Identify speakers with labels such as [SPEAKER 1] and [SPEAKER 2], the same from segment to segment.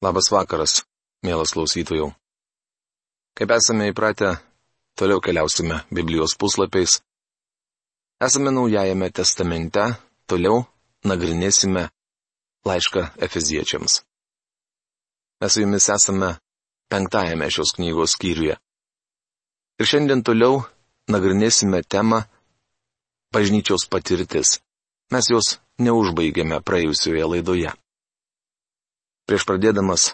[SPEAKER 1] Labas vakaras, mielas klausytojų. Kaip esame įpratę, toliau keliausime Biblijos puslapiais. Esame Naujajame testamente, toliau nagrinėsime laišką Efeziečiams. Mes su jumis esame penktajame šios knygos skyriuje. Ir šiandien toliau nagrinėsime temą bažnyčios patirtis. Mes jos neužbaigėme praėjusioje laidoje. Prieš pradėdamas,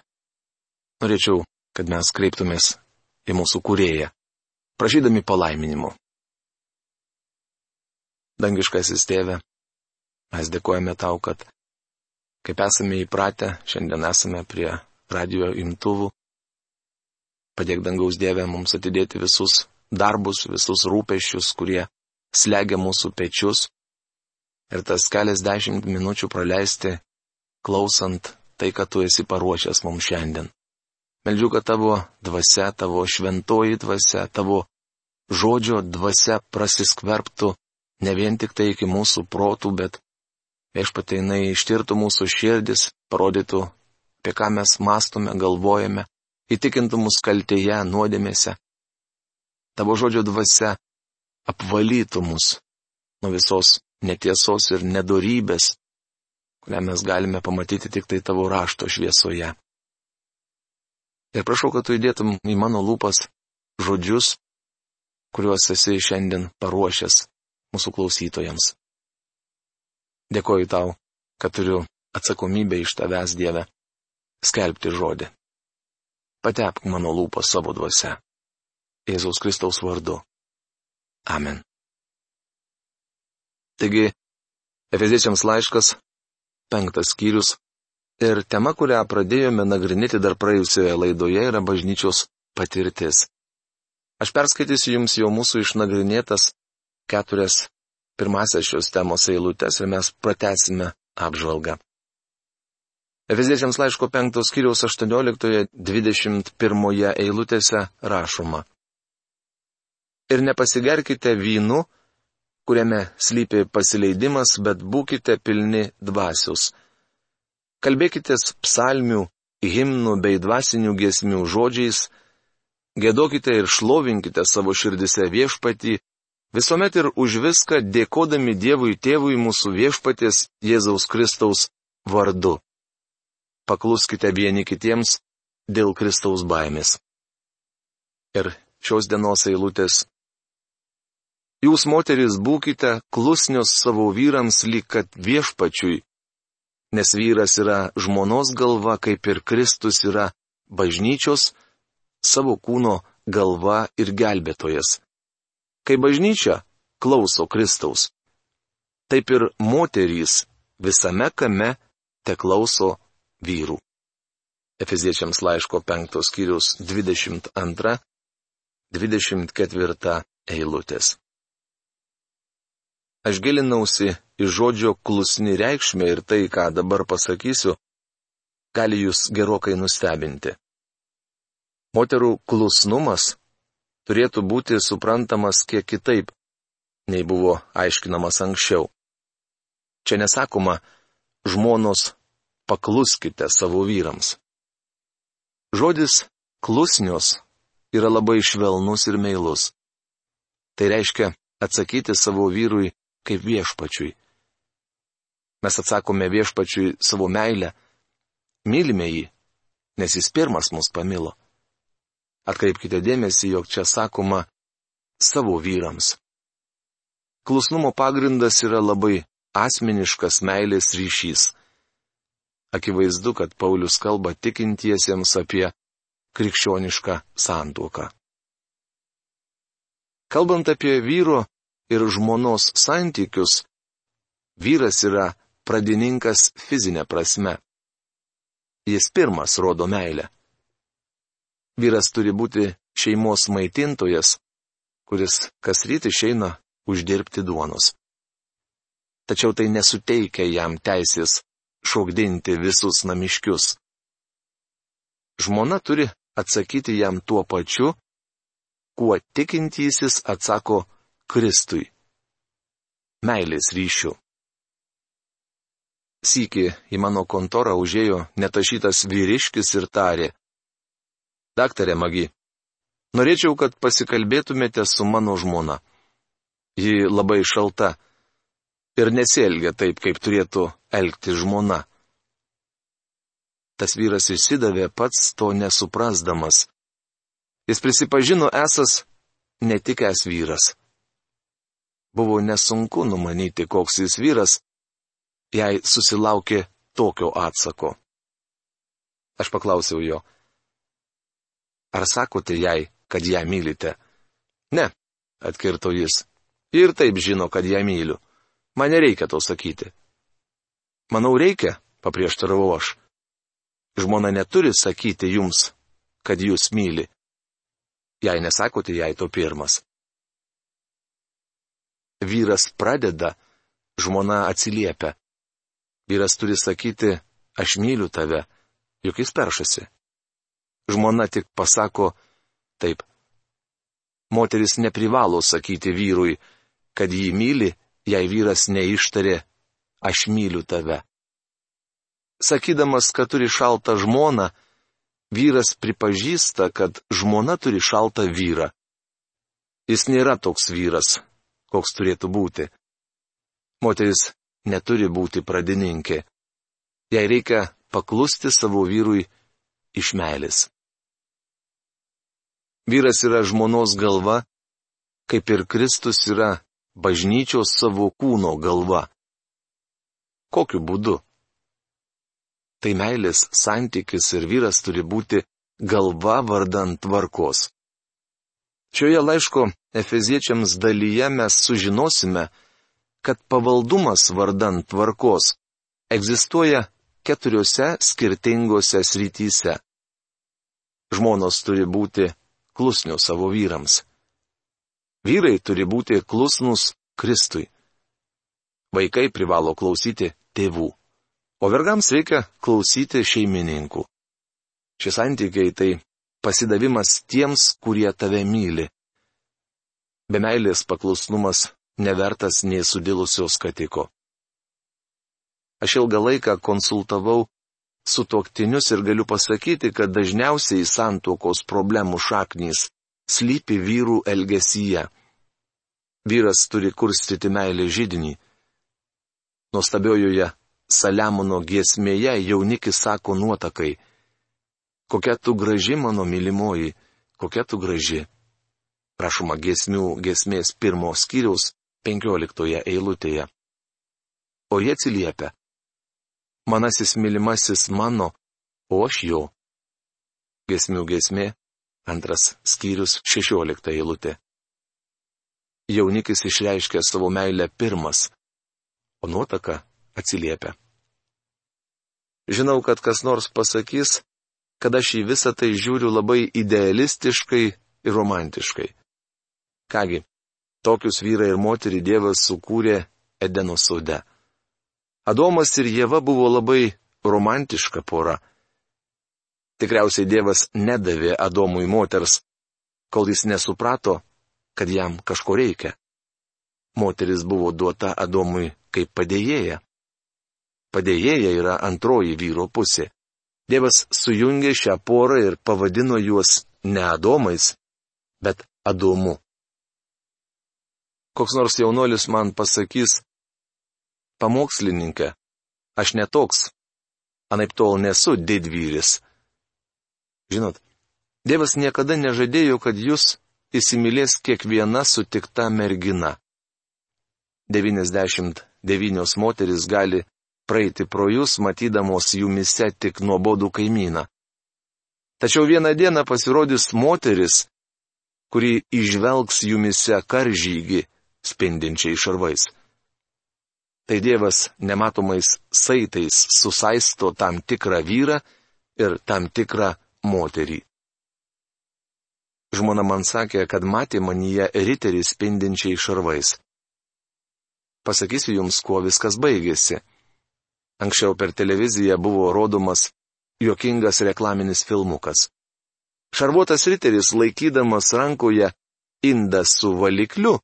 [SPEAKER 1] norėčiau, kad mes kreiptumės į mūsų kūrėją, prašydami palaiminimo. Dangiškasis tėve, mes dėkojame tau, kad, kaip esame įpratę, šiandien esame prie radio imtuvų. Padėk dangaus Dievę mums atidėti visus darbus, visus rūpešius, kurie slegia mūsų pečius. Ir tas keliasdešimt minučių praleisti, klausant tai, ką tu esi paruošęs mums šiandien. Meldžiu, kad tavo dvasia, tavo šventoji dvasia, tavo žodžio dvasia prasiskverbtų ne vien tik tai iki mūsų protų, bet viešpateinai ištirtų mūsų širdis, parodytų, apie ką mes mastome, galvojame, įtikintų mus kaltėje, nuodėmėse. Tavo žodžio dvasia apvalytų mus nuo visos netiesos ir nedorybės, kurią mes galime pamatyti tik tai tavo rašto šviesoje. Ir prašau, kad tu įdėtum į mano lūpas žodžius, kuriuos esi šiandien paruošęs mūsų klausytojams. Dėkoju tau, kad turiu atsakomybę iš tavęs Dieve skelbti žodį. Patepk mano lūpas savo dvasia. Jėzaus Kristaus vardu. Amen. Taigi, Efeziečiams laiškas penktas skyrius. Ir tema, kurią pradėjome nagrinėti dar praėjusioje laidoje, yra bažnyčios patirtis. Aš perskaitysiu jums jau mūsų išnagrinėtas keturias pirmasias šios temos eilutes ir mes pratesime apžvalgą. Efeziečiams laiško penktos skyriaus 18-21 eilutėse rašoma. Ir nepasigerkite vynu, kuriame slypi pasileidimas, bet būkite pilni dvasius. Kalbėkite psalmių, himnų bei dvasinių giesmių žodžiais, gėdokite ir šlovinkite savo širdise viešpatį, visuomet ir už viską dėkodami Dievui tėvui mūsų viešpatės Jėzaus Kristaus vardu. Pakluskite vieni kitiems dėl Kristaus baimės. Ir šios dienos eilutės Jūs, moteris, būkite klusnios savo vyrams lyg kad viešpačiui, nes vyras yra žmonos galva, kaip ir Kristus yra bažnyčios, savo kūno galva ir gelbėtojas. Kai bažnyčia klauso Kristaus, taip ir moterys visame kame te klauso vyrų. Efeziečiams laiško 5 skyrius 22-24 eilutės. Aš gilinausi į žodžio klusni reikšmę ir tai, ką dabar pasakysiu, gali jūs gerokai nustebinti. Moterų klusnumas turėtų būti suprantamas kiek kitaip, nei buvo aiškinamas anksčiau. Čia nesakoma, žmonos pakluskite savo vyrams. Žodis klusnios yra labai švelnus ir meilus. Tai reiškia atsakyti savo vyrui kaip viešpačiui. Mes atsakome viešpačiui savo meilę, mylime jį, nes jis pirmas mus pamilo. Atkreipkite dėmesį, jog čia sakoma savo vyrams. Klusnumo pagrindas yra labai asmeniškas meilės ryšys. Akivaizdu, kad Paulius kalba tikintiesiems apie krikščionišką santuoką. Kalbant apie vyro ir žmonos santykius, vyras yra pradininkas fizinė prasme. Jis pirmas rodo meilę. Vyras turi būti šeimos maitintojas, kuris kas ryt išeina uždirbti duonos. Tačiau tai nesuteikia jam teisės šokdinti visus namiškius. Žmona turi atsakyti jam tuo pačiu, kuo tikintysis atsako Kristui. Meilės ryšių. Sykį į mano kontorą užėjo netašytas vyriškis ir tarė. Daktarė Magi, norėčiau, kad pasikalbėtumėte su mano žmona. Ji labai šalta ir nesielgia taip, kaip turėtų elgti žmona. Tas vyras išsidavė pats to nesuprasdamas. Jis prisipažino esas netikęs vyras. Buvo nesunku numanyti, koks jis vyras, jei susilaukė tokio atsako. Aš paklausiau jo. Ar sakote jai, kad ją mylite? Ne, atkirto jis. Ir taip žino, kad ją myliu. Man nereikia to sakyti. Manau, reikia, paprieštaravau aš. Žmona neturi sakyti jums, kad jūs myli. Jei nesakote jai to pirmas. Vyras pradeda, žmona atsiliepia. Vyras turi sakyti, aš myliu tave, juk jis peršasi. Žmona tik pasako, taip. Moteris neprivalo sakyti vyrui, kad jį myli, jei vyras neištarė, aš myliu tave. Sakydamas, kad turi šaltą žmoną, vyras pripažįsta, kad žmona turi šaltą vyrą. Jis nėra toks vyras, koks turėtų būti. Moteris neturi būti pradininkė. Jai reikia paklusti savo vyrui iš meilės. Vyras yra žmonos galva, kaip ir Kristus yra bažnyčios savo kūno galva. Kokiu būdu? tai meilės santykis ir vyras turi būti galva vardant tvarkos. Šioje laiško Efeziečiams dalyje mes sužinosime, kad pavaldumas vardant tvarkos egzistuoja keturiose skirtingose srityse. Žmonos turi būti klusnios savo vyrams. Vyrai turi būti klusnus Kristui. Vaikai privalo klausyti tėvų. O vergams reikia klausyti šeimininkų. Šie santykiai tai pasidavimas tiems, kurie tave myli. Be meilės paklusnumas nevertas nei sudilusios skatiko. Aš ilgą laiką konsultavau su tuoktinius ir galiu pasakyti, kad dažniausiai santuokos problemų šaknys slypi vyrų elgesyje. Vyras turi kurstyti meilę žydinį. Nuostabiojoje Saliamono giesmėje jaunikis sako nuotakai. Kokia tu graži, mano mylimoji, kokia tu graži. Prašoma giesmių giesmės pirmo skyriaus penkioliktoje eilutėje. O jie atsiliepia. Manasis mylimasis mano, o aš jo. Giesmių giesmė, antras skyrius šešiolikta eilutė. Jaunikis išreiškia savo meilę pirmas, o nuotaka atsiliepia. Žinau, kad kas nors pasakys, kad aš į visą tai žiūriu labai idealistiškai ir romantiškai. Kągi, tokius vyrai ir moterį Dievas sukūrė Edeno sode. Adomas ir Jėva buvo labai romantiška pora. Tikriausiai Dievas nedavė Adomui moters, kol jis nesuprato, kad jam kažko reikia. Moteris buvo duota Adomui kaip padėjėja padėjėja yra antroji vyro pusė. Dievas sujungė šią porą ir pavadino juos ne Adomais, bet Adomu. Koks nors jaunuolis man pasakys, pamokslininkė, aš netoks, anaip tol nesu didvyris. Žinot, Dievas niekada nežadėjo, kad jūs įsimylės kiekviena sutikta mergina. 99 moteris gali praeiti pro jūs, matydamos jumise tik nuobodų kaimyną. Tačiau vieną dieną pasirodys moteris, kuri išvelgs jumise karžygį, spindinčiai šarvais. Tai Dievas nematomais saitais susaisto tam tikrą vyrą ir tam tikrą moterį. Žmona man sakė, kad matė manyje riterį spindinčiai šarvais. Pasakysiu jums, kuo viskas baigėsi. Anksčiau per televiziją buvo rodomas juokingas reklaminis filmukas. Šarvuotas riteris laikydamas rankoje indą su valikliu,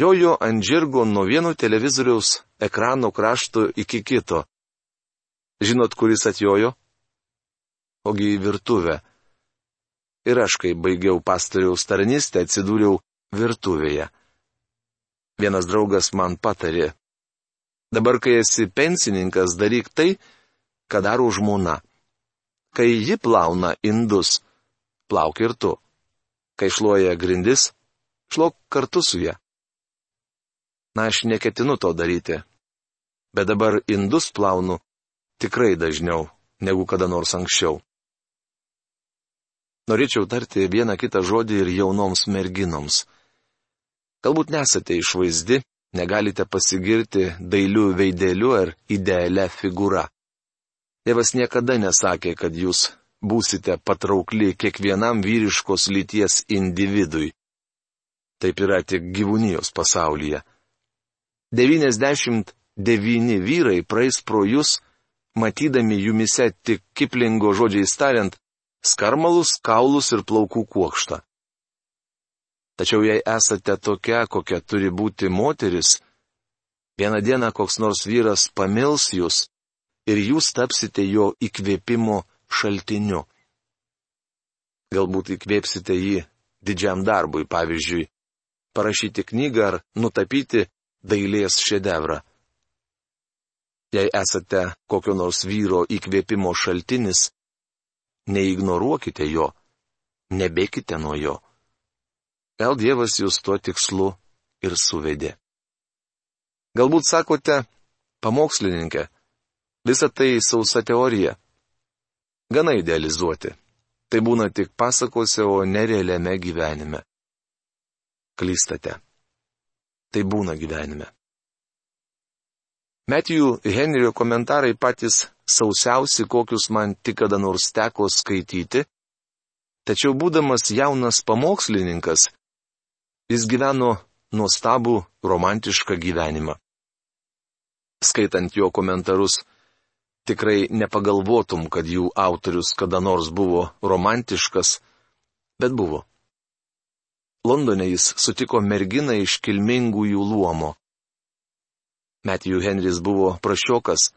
[SPEAKER 1] jojo ant žirgo nuo vieno televizoriaus ekrano krašto iki kito, Žinot, kuris atjojo? Ogi į virtuvę. Ir aš, kai baigiau pastoriaus tarnystę, atsidūriau virtuvėje. Vienas draugas man patarė. Dabar, kai esi pensininkas, daryk tai, ką daro žmona. Kai ji plauna indus, plauk ir tu. Kai šluoja grindis, šlok kartu su ją. Na, aš neketinu to daryti. Bet dabar indus plaunu tikrai dažniau negu kada nors anksčiau. Norėčiau tarti vieną kitą žodį ir jaunoms merginoms. Galbūt nesate išvaizdi, negalite pasigirti dailių veideliu ar idealią figūrą. Dievas niekada nesakė, kad jūs būsite patraukli kiekvienam vyriškos lyties individui. Taip yra tik gyvūnijos pasaulyje. 99 vyrai praeis pro jūs, matydami jumise tik kiplingo žodžiais tariant, skarmalus, kaulus ir plaukų kuokštą. Tačiau jei esate tokia, kokia turi būti moteris, vieną dieną koks nors vyras pamils jūs ir jūs tapsite jo įkvėpimo šaltiniu. Galbūt įkvėpsite jį didžiam darbui, pavyzdžiui, parašyti knygą ar nutapyti dailės šedevrą. Jei esate kokio nors vyro įkvėpimo šaltinis, neignoruokite jo, nebėkite nuo jo. Gal Dievas jūs tuo tikslu ir suvedė. Galbūt sakote, pamokslininkė, visa tai sausa teorija. Gana idealizuoti. Tai būna tik pasakose, o nerealiame gyvenime. Klystate. Tai būna gyvenime. Metijų Henrio komentarai patys sausiausi, kokius man tik kada nors teko skaityti, tačiau būdamas jaunas pamokslininkas, Jis gyveno nuostabų romantišką gyvenimą. Skaitant jo komentarus, tikrai nepagalvotum, kad jų autorius kada nors buvo romantiškas, bet buvo. Londone jis sutiko merginą iš kilmingųjų luomo. Matthew Henris buvo prašiokas,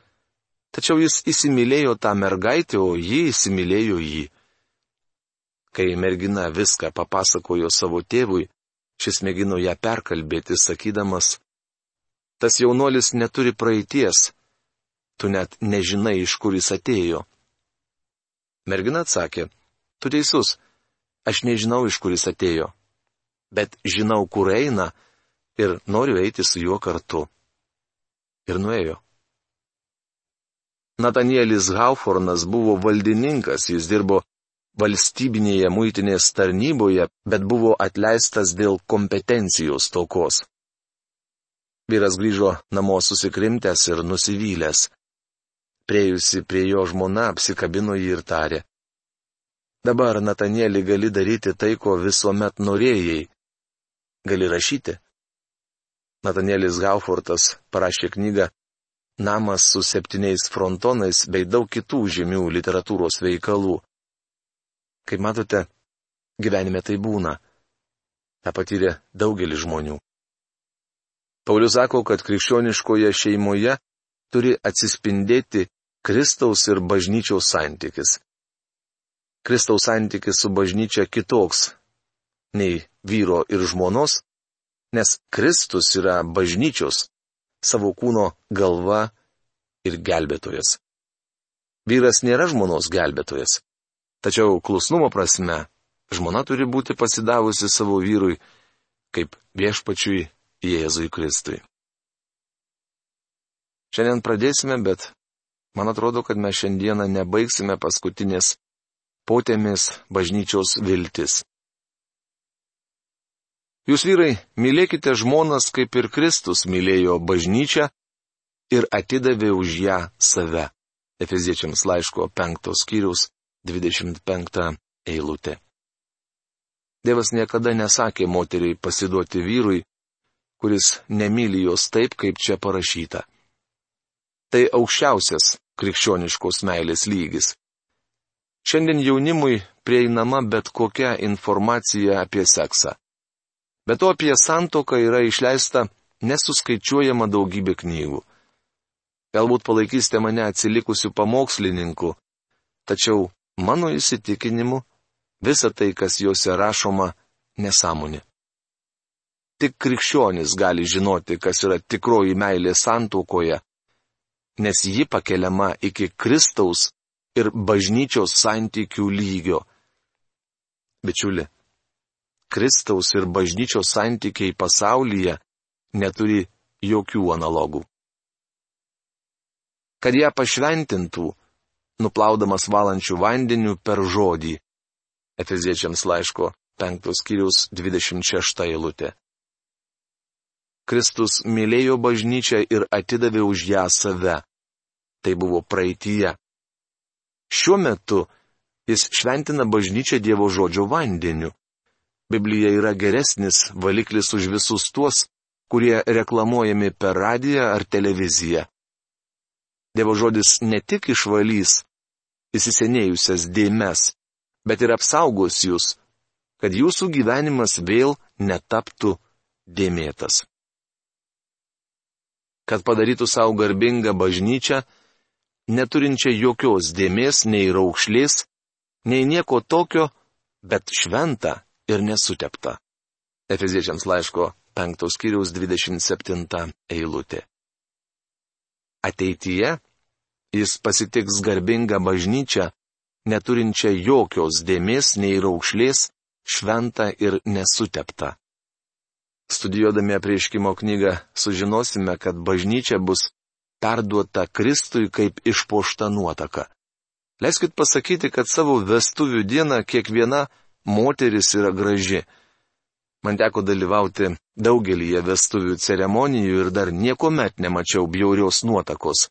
[SPEAKER 1] tačiau jis įsimylėjo tą mergaitę, o ji įsimylėjo jį. Kai mergina viską papasakojo savo tėvui, Šis mėgino ją perkalbėti, sakydamas, tas jaunuolis neturi praeities, tu net nežinai, iš kur jis atėjo. Mergina atsakė, tu teisus, aš nežinau, iš kur jis atėjo, bet žinau, kur eina ir noriu eiti su juo kartu. Ir nuėjo. Natanielis Haufornas buvo valdininkas, jis dirbo valstybinėje muitinės tarnyboje, bet buvo atleistas dėl kompetencijos tokos. Vyras grįžo namo susikrimtęs ir nusivylęs. Priejusi prie jo žmona apsikabino jį ir tarė. Dabar, Natanėlį, gali daryti tai, ko visuomet norėjai. Gali rašyti. Natanėlis Gaufortas parašė knygą Namas su septyniais frontonais bei daug kitų žymių literatūros veikalų. Kaip matote, gyvenime tai būna. Ta patyrė daugelis žmonių. Paulius sako, kad krikščioniškoje šeimoje turi atsispindėti Kristaus ir bažnyčiaus santykis. Kristaus santykis su bažnyčia kitoks nei vyro ir žmonos, nes Kristus yra bažnyčios, savo kūno galva ir gelbėtojas. Vyras nėra žmonos gelbėtojas. Tačiau klusnumo prasme, žmona turi būti pasidavusi savo vyrui kaip viešpačiui Jėzui Kristui. Šiandien pradėsime, bet man atrodo, kad mes šiandieną nebaigsime paskutinės potėmės bažnyčios viltis. Jūs vyrai, mylėkite žmonas, kaip ir Kristus mylėjo bažnyčią ir atidavė už ją save. Efeziečiams laiško penktos skyrius 25 eilutė. Dievas niekada nesakė moteriai pasiduoti vyrui, kuris nemyli jos taip, kaip čia parašyta. Tai aukščiausias krikščioniškos meilės lygis. Šiandien jaunimui prieinama bet kokia informacija apie seksą. Bet to apie santoką yra išleista nesuskaičiuojama daugybė knygų. Galbūt palaikysite mane atsilikusių pamokslininkų, tačiau mano įsitikinimu visa tai, kas juose rašoma, nesąmonė. Tik krikščionis gali žinoti, kas yra tikroji meilė santuokoje, nes ji pakeliama iki Kristaus ir bažnyčios santykių lygio. Bičiuli, Kristaus ir bažnyčios santykiai pasaulyje neturi jokių analogų. Kad ją pašventintų, nuplaudamas valančių vandenių per žodį. Efeziečiams laiško 5 skyrius 26 eilutė. Kristus mylėjo bažnyčią ir atidavė už ją save. Tai buvo praeitie. Šiuo metu jis šventina bažnyčią Dievo žodžio vandeniu. Biblija yra geresnis valiklis už visus tuos, kurie reklamuojami per radiją ar televiziją. Dievo žodis ne tik išvalys įsisenėjusias dėmes, bet ir apsaugos jūs, kad jūsų gyvenimas vėl netaptų dėmėtas. Kad padarytų savo garbingą bažnyčią, neturinčią jokios dėmės nei raukšlės, nei nieko tokio, bet šventą ir nesutepta. Efeziečiams laiško 5 skyriaus 27 eilutė. Ateityje jis pasitiks garbingą bažnyčią, neturinčią jokios dėmės nei raukšlės, šventą ir nesuteptą. Studijuodami aprieškimo knygą sužinosime, kad bažnyčia bus perduota Kristui kaip išpošta nuotaka. Leiskit pasakyti, kad savo vestuvių dieną kiekviena moteris yra graži. Man teko dalyvauti daugelį vestuvių ceremonijų ir dar nieko met nemačiau bjaurios nuotakos.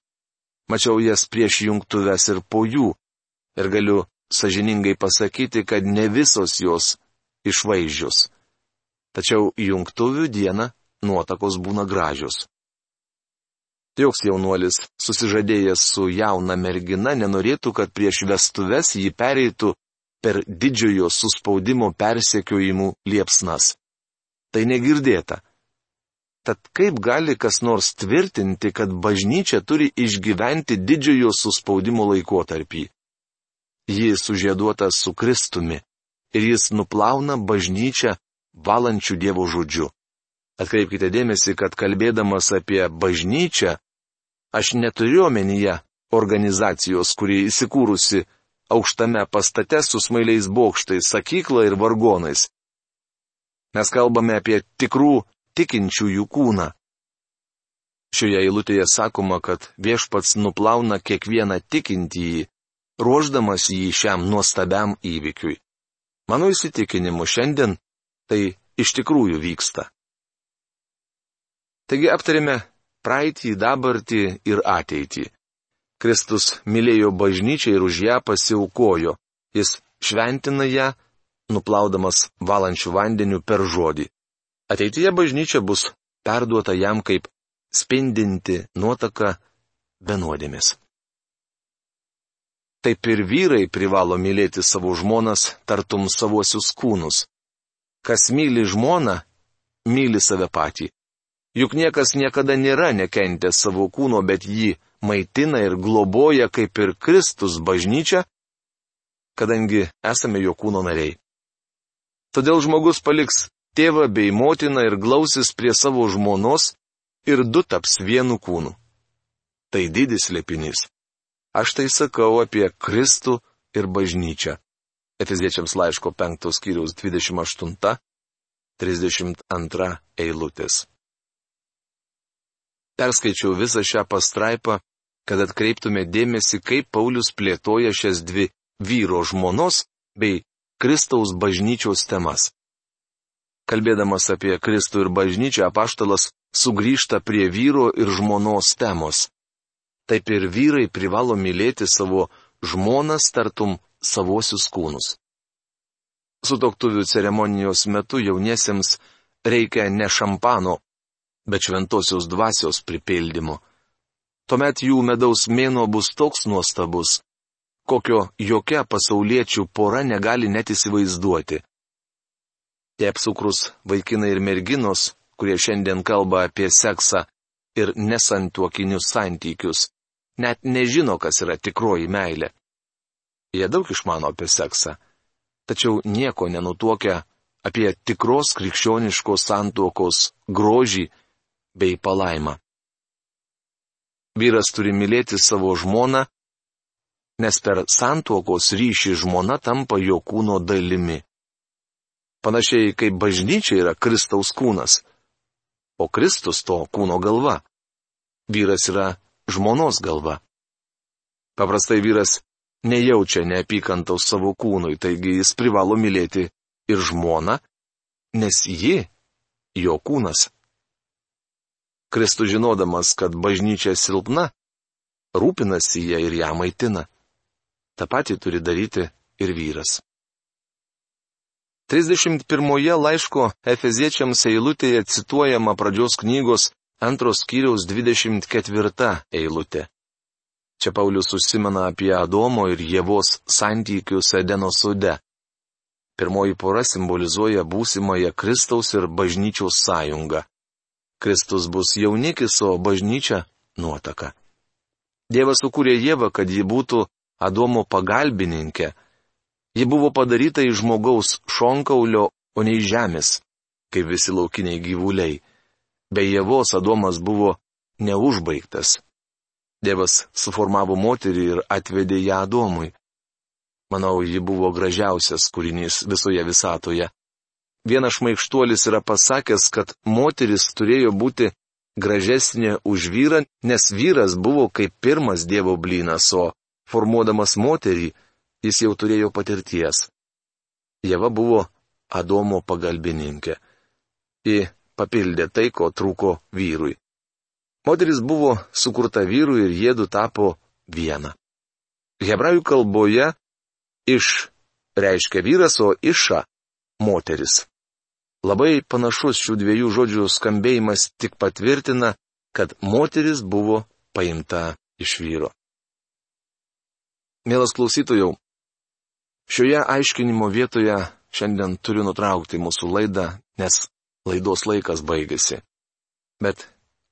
[SPEAKER 1] Mačiau jas prieš jungtuves ir po jų. Ir galiu sažiningai pasakyti, kad ne visos jos išvaizdžios. Tačiau jungtuvių dieną nuotakos būna gražios. Joks jaunuolis, susižadėjęs su jauna mergina, nenorėtų, kad prieš vestuves jį pereitų per didžiojo suspaudimo persekiojimų liepsnas. Tai negirdėta. Tad kaip gali kas nors tvirtinti, kad bažnyčia turi išgyventi didžiojo suspaudimo laikotarpį? Ji sužieduota su Kristumi ir jis nuplauna bažnyčią valančių Dievo žodžiu. Atkreipkite dėmesį, kad kalbėdamas apie bažnyčią, aš neturiu omenyje organizacijos, kuri įsikūrusi aukštame pastate su smailiais bokštais, sakykla ir vargonais. Mes kalbame apie tikrų tikinčiųjų kūną. Šioje eilutėje sakoma, kad viešpats nuplauna kiekvieną tikintįjį, ruoždamas jį šiam nuostabiam įvykiui. Mano įsitikinimu šiandien tai iš tikrųjų vyksta. Taigi aptarėme praeitį, dabartį ir ateitį. Kristus mylėjo bažnyčią ir už ją pasiaukojo. Jis šventina ją, nuplaudamas valančių vandenių per žodį. Ateityje bažnyčia bus perduota jam kaip spindinti nuotaka benuodėmis. Taip ir vyrai privalo mylėti savo žmonas, tartum savosius kūnus. Kas myli žmoną, myli save patį. Juk niekas niekada nėra nekentęs savo kūno, bet jį maitina ir globoja kaip ir Kristus bažnyčia, kadangi esame jo kūno nariai. Todėl žmogus paliks tėvą bei motiną ir glausis prie savo žmonos ir du taps vienu kūnu. Tai didis lėpinys. Aš tai sakau apie Kristų ir bažnyčią. Efeziečiams laiško 5 skyriaus 28-32 eilutės. Perskaičiau visą šią pastraipą kad atkreiptume dėmesį, kaip Paulius plėtoja šias dvi vyro žmonos bei Kristaus bažnyčios temas. Kalbėdamas apie Kristų ir bažnyčią, apaštalas sugrįžta prie vyro ir žmonos temos. Taip ir vyrai privalo mylėti savo žmonas tartum savosius kūnus. Sutoktuvių ceremonijos metu jauniesiems reikia ne šampano, bet šventosios dvasios pripildymo. Tuomet jų medaus mėno bus toks nuostabus, kokio jokia pasauliečių pora negali net įsivaizduoti. Tie apsukrus vaikinai ir merginos, kurie šiandien kalba apie seksą ir nesantuokinius santykius, net nežino, kas yra tikroji meilė. Jie daug išmano apie seksą, tačiau nieko nenutuokia apie tikros krikščioniškos santuokos grožį bei palaimą. Vyras turi mylėti savo žmoną, nes per santuokos ryšį žmona tampa jo kūno dalimi. Panašiai kaip bažnyčia yra Kristaus kūnas, o Kristus to kūno galva. Vyras yra žmonos galva. Paprastai vyras nejaučia neapykantaus savo kūnui, taigi jis privalo mylėti ir žmoną, nes ji jo kūnas. Kristus žinodamas, kad bažnyčia silpna, rūpinasi ją ir ją maitina. Ta pati turi daryti ir vyras. 31 laiško Efeziečiams eilutėje cituojama pradžios knygos antros kiriaus 24 eilutė. Čia Paulius užsimena apie Adomo ir Jėvos santykius Edeno sude. Pirmoji pora simbolizuoja būsimąją Kristaus ir bažnyčios sąjungą. Kristus bus jaunikis, o bažnyčia - nuotaka. Dievas sukūrė Jėvą, kad ji būtų Adomo pagalbininkė. Ji buvo padaryta iš žmogaus šonkaulio, o ne iš žemės, kaip visi laukiniai gyvuliai. Be Jėvos Adomas buvo neužbaigtas. Dievas suformavo moterį ir atvedė ją Adomui. Manau, ji buvo gražiausias kūrinys visoje visatoje. Vienas šmaikštuolis yra pasakęs, kad moteris turėjo būti gražesnė už vyrą, nes vyras buvo kaip pirmas Dievo blynas, o formuodamas moterį jis jau turėjo patirties. Jeva buvo Adomo pagalbininkė. Ji papildė tai, ko trūko vyrui. Moteris buvo sukurta vyrui ir jėdu tapo viena. Hebrajų kalboje iš reiškia vyras, o iša - moteris. Labai panašus šių dviejų žodžių skambėjimas tik patvirtina, kad moteris buvo paimta iš vyro. Mielas klausytojau, šioje aiškinimo vietoje šiandien turiu nutraukti mūsų laidą, nes laidos laikas baigėsi. Bet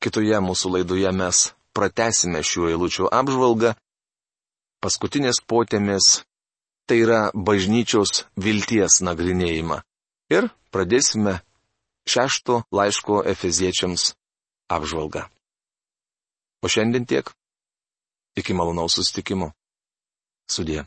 [SPEAKER 1] kitoje mūsų laidoje mes pratesime šių eilučių apžvalgą. Paskutinės potėmės tai yra bažnyčios vilties nagrinėjimą. Ir pradėsime šešto laiško Efeziečiams apžvalgą. O šiandien tiek. Iki malonaus sustikimo. Sudė.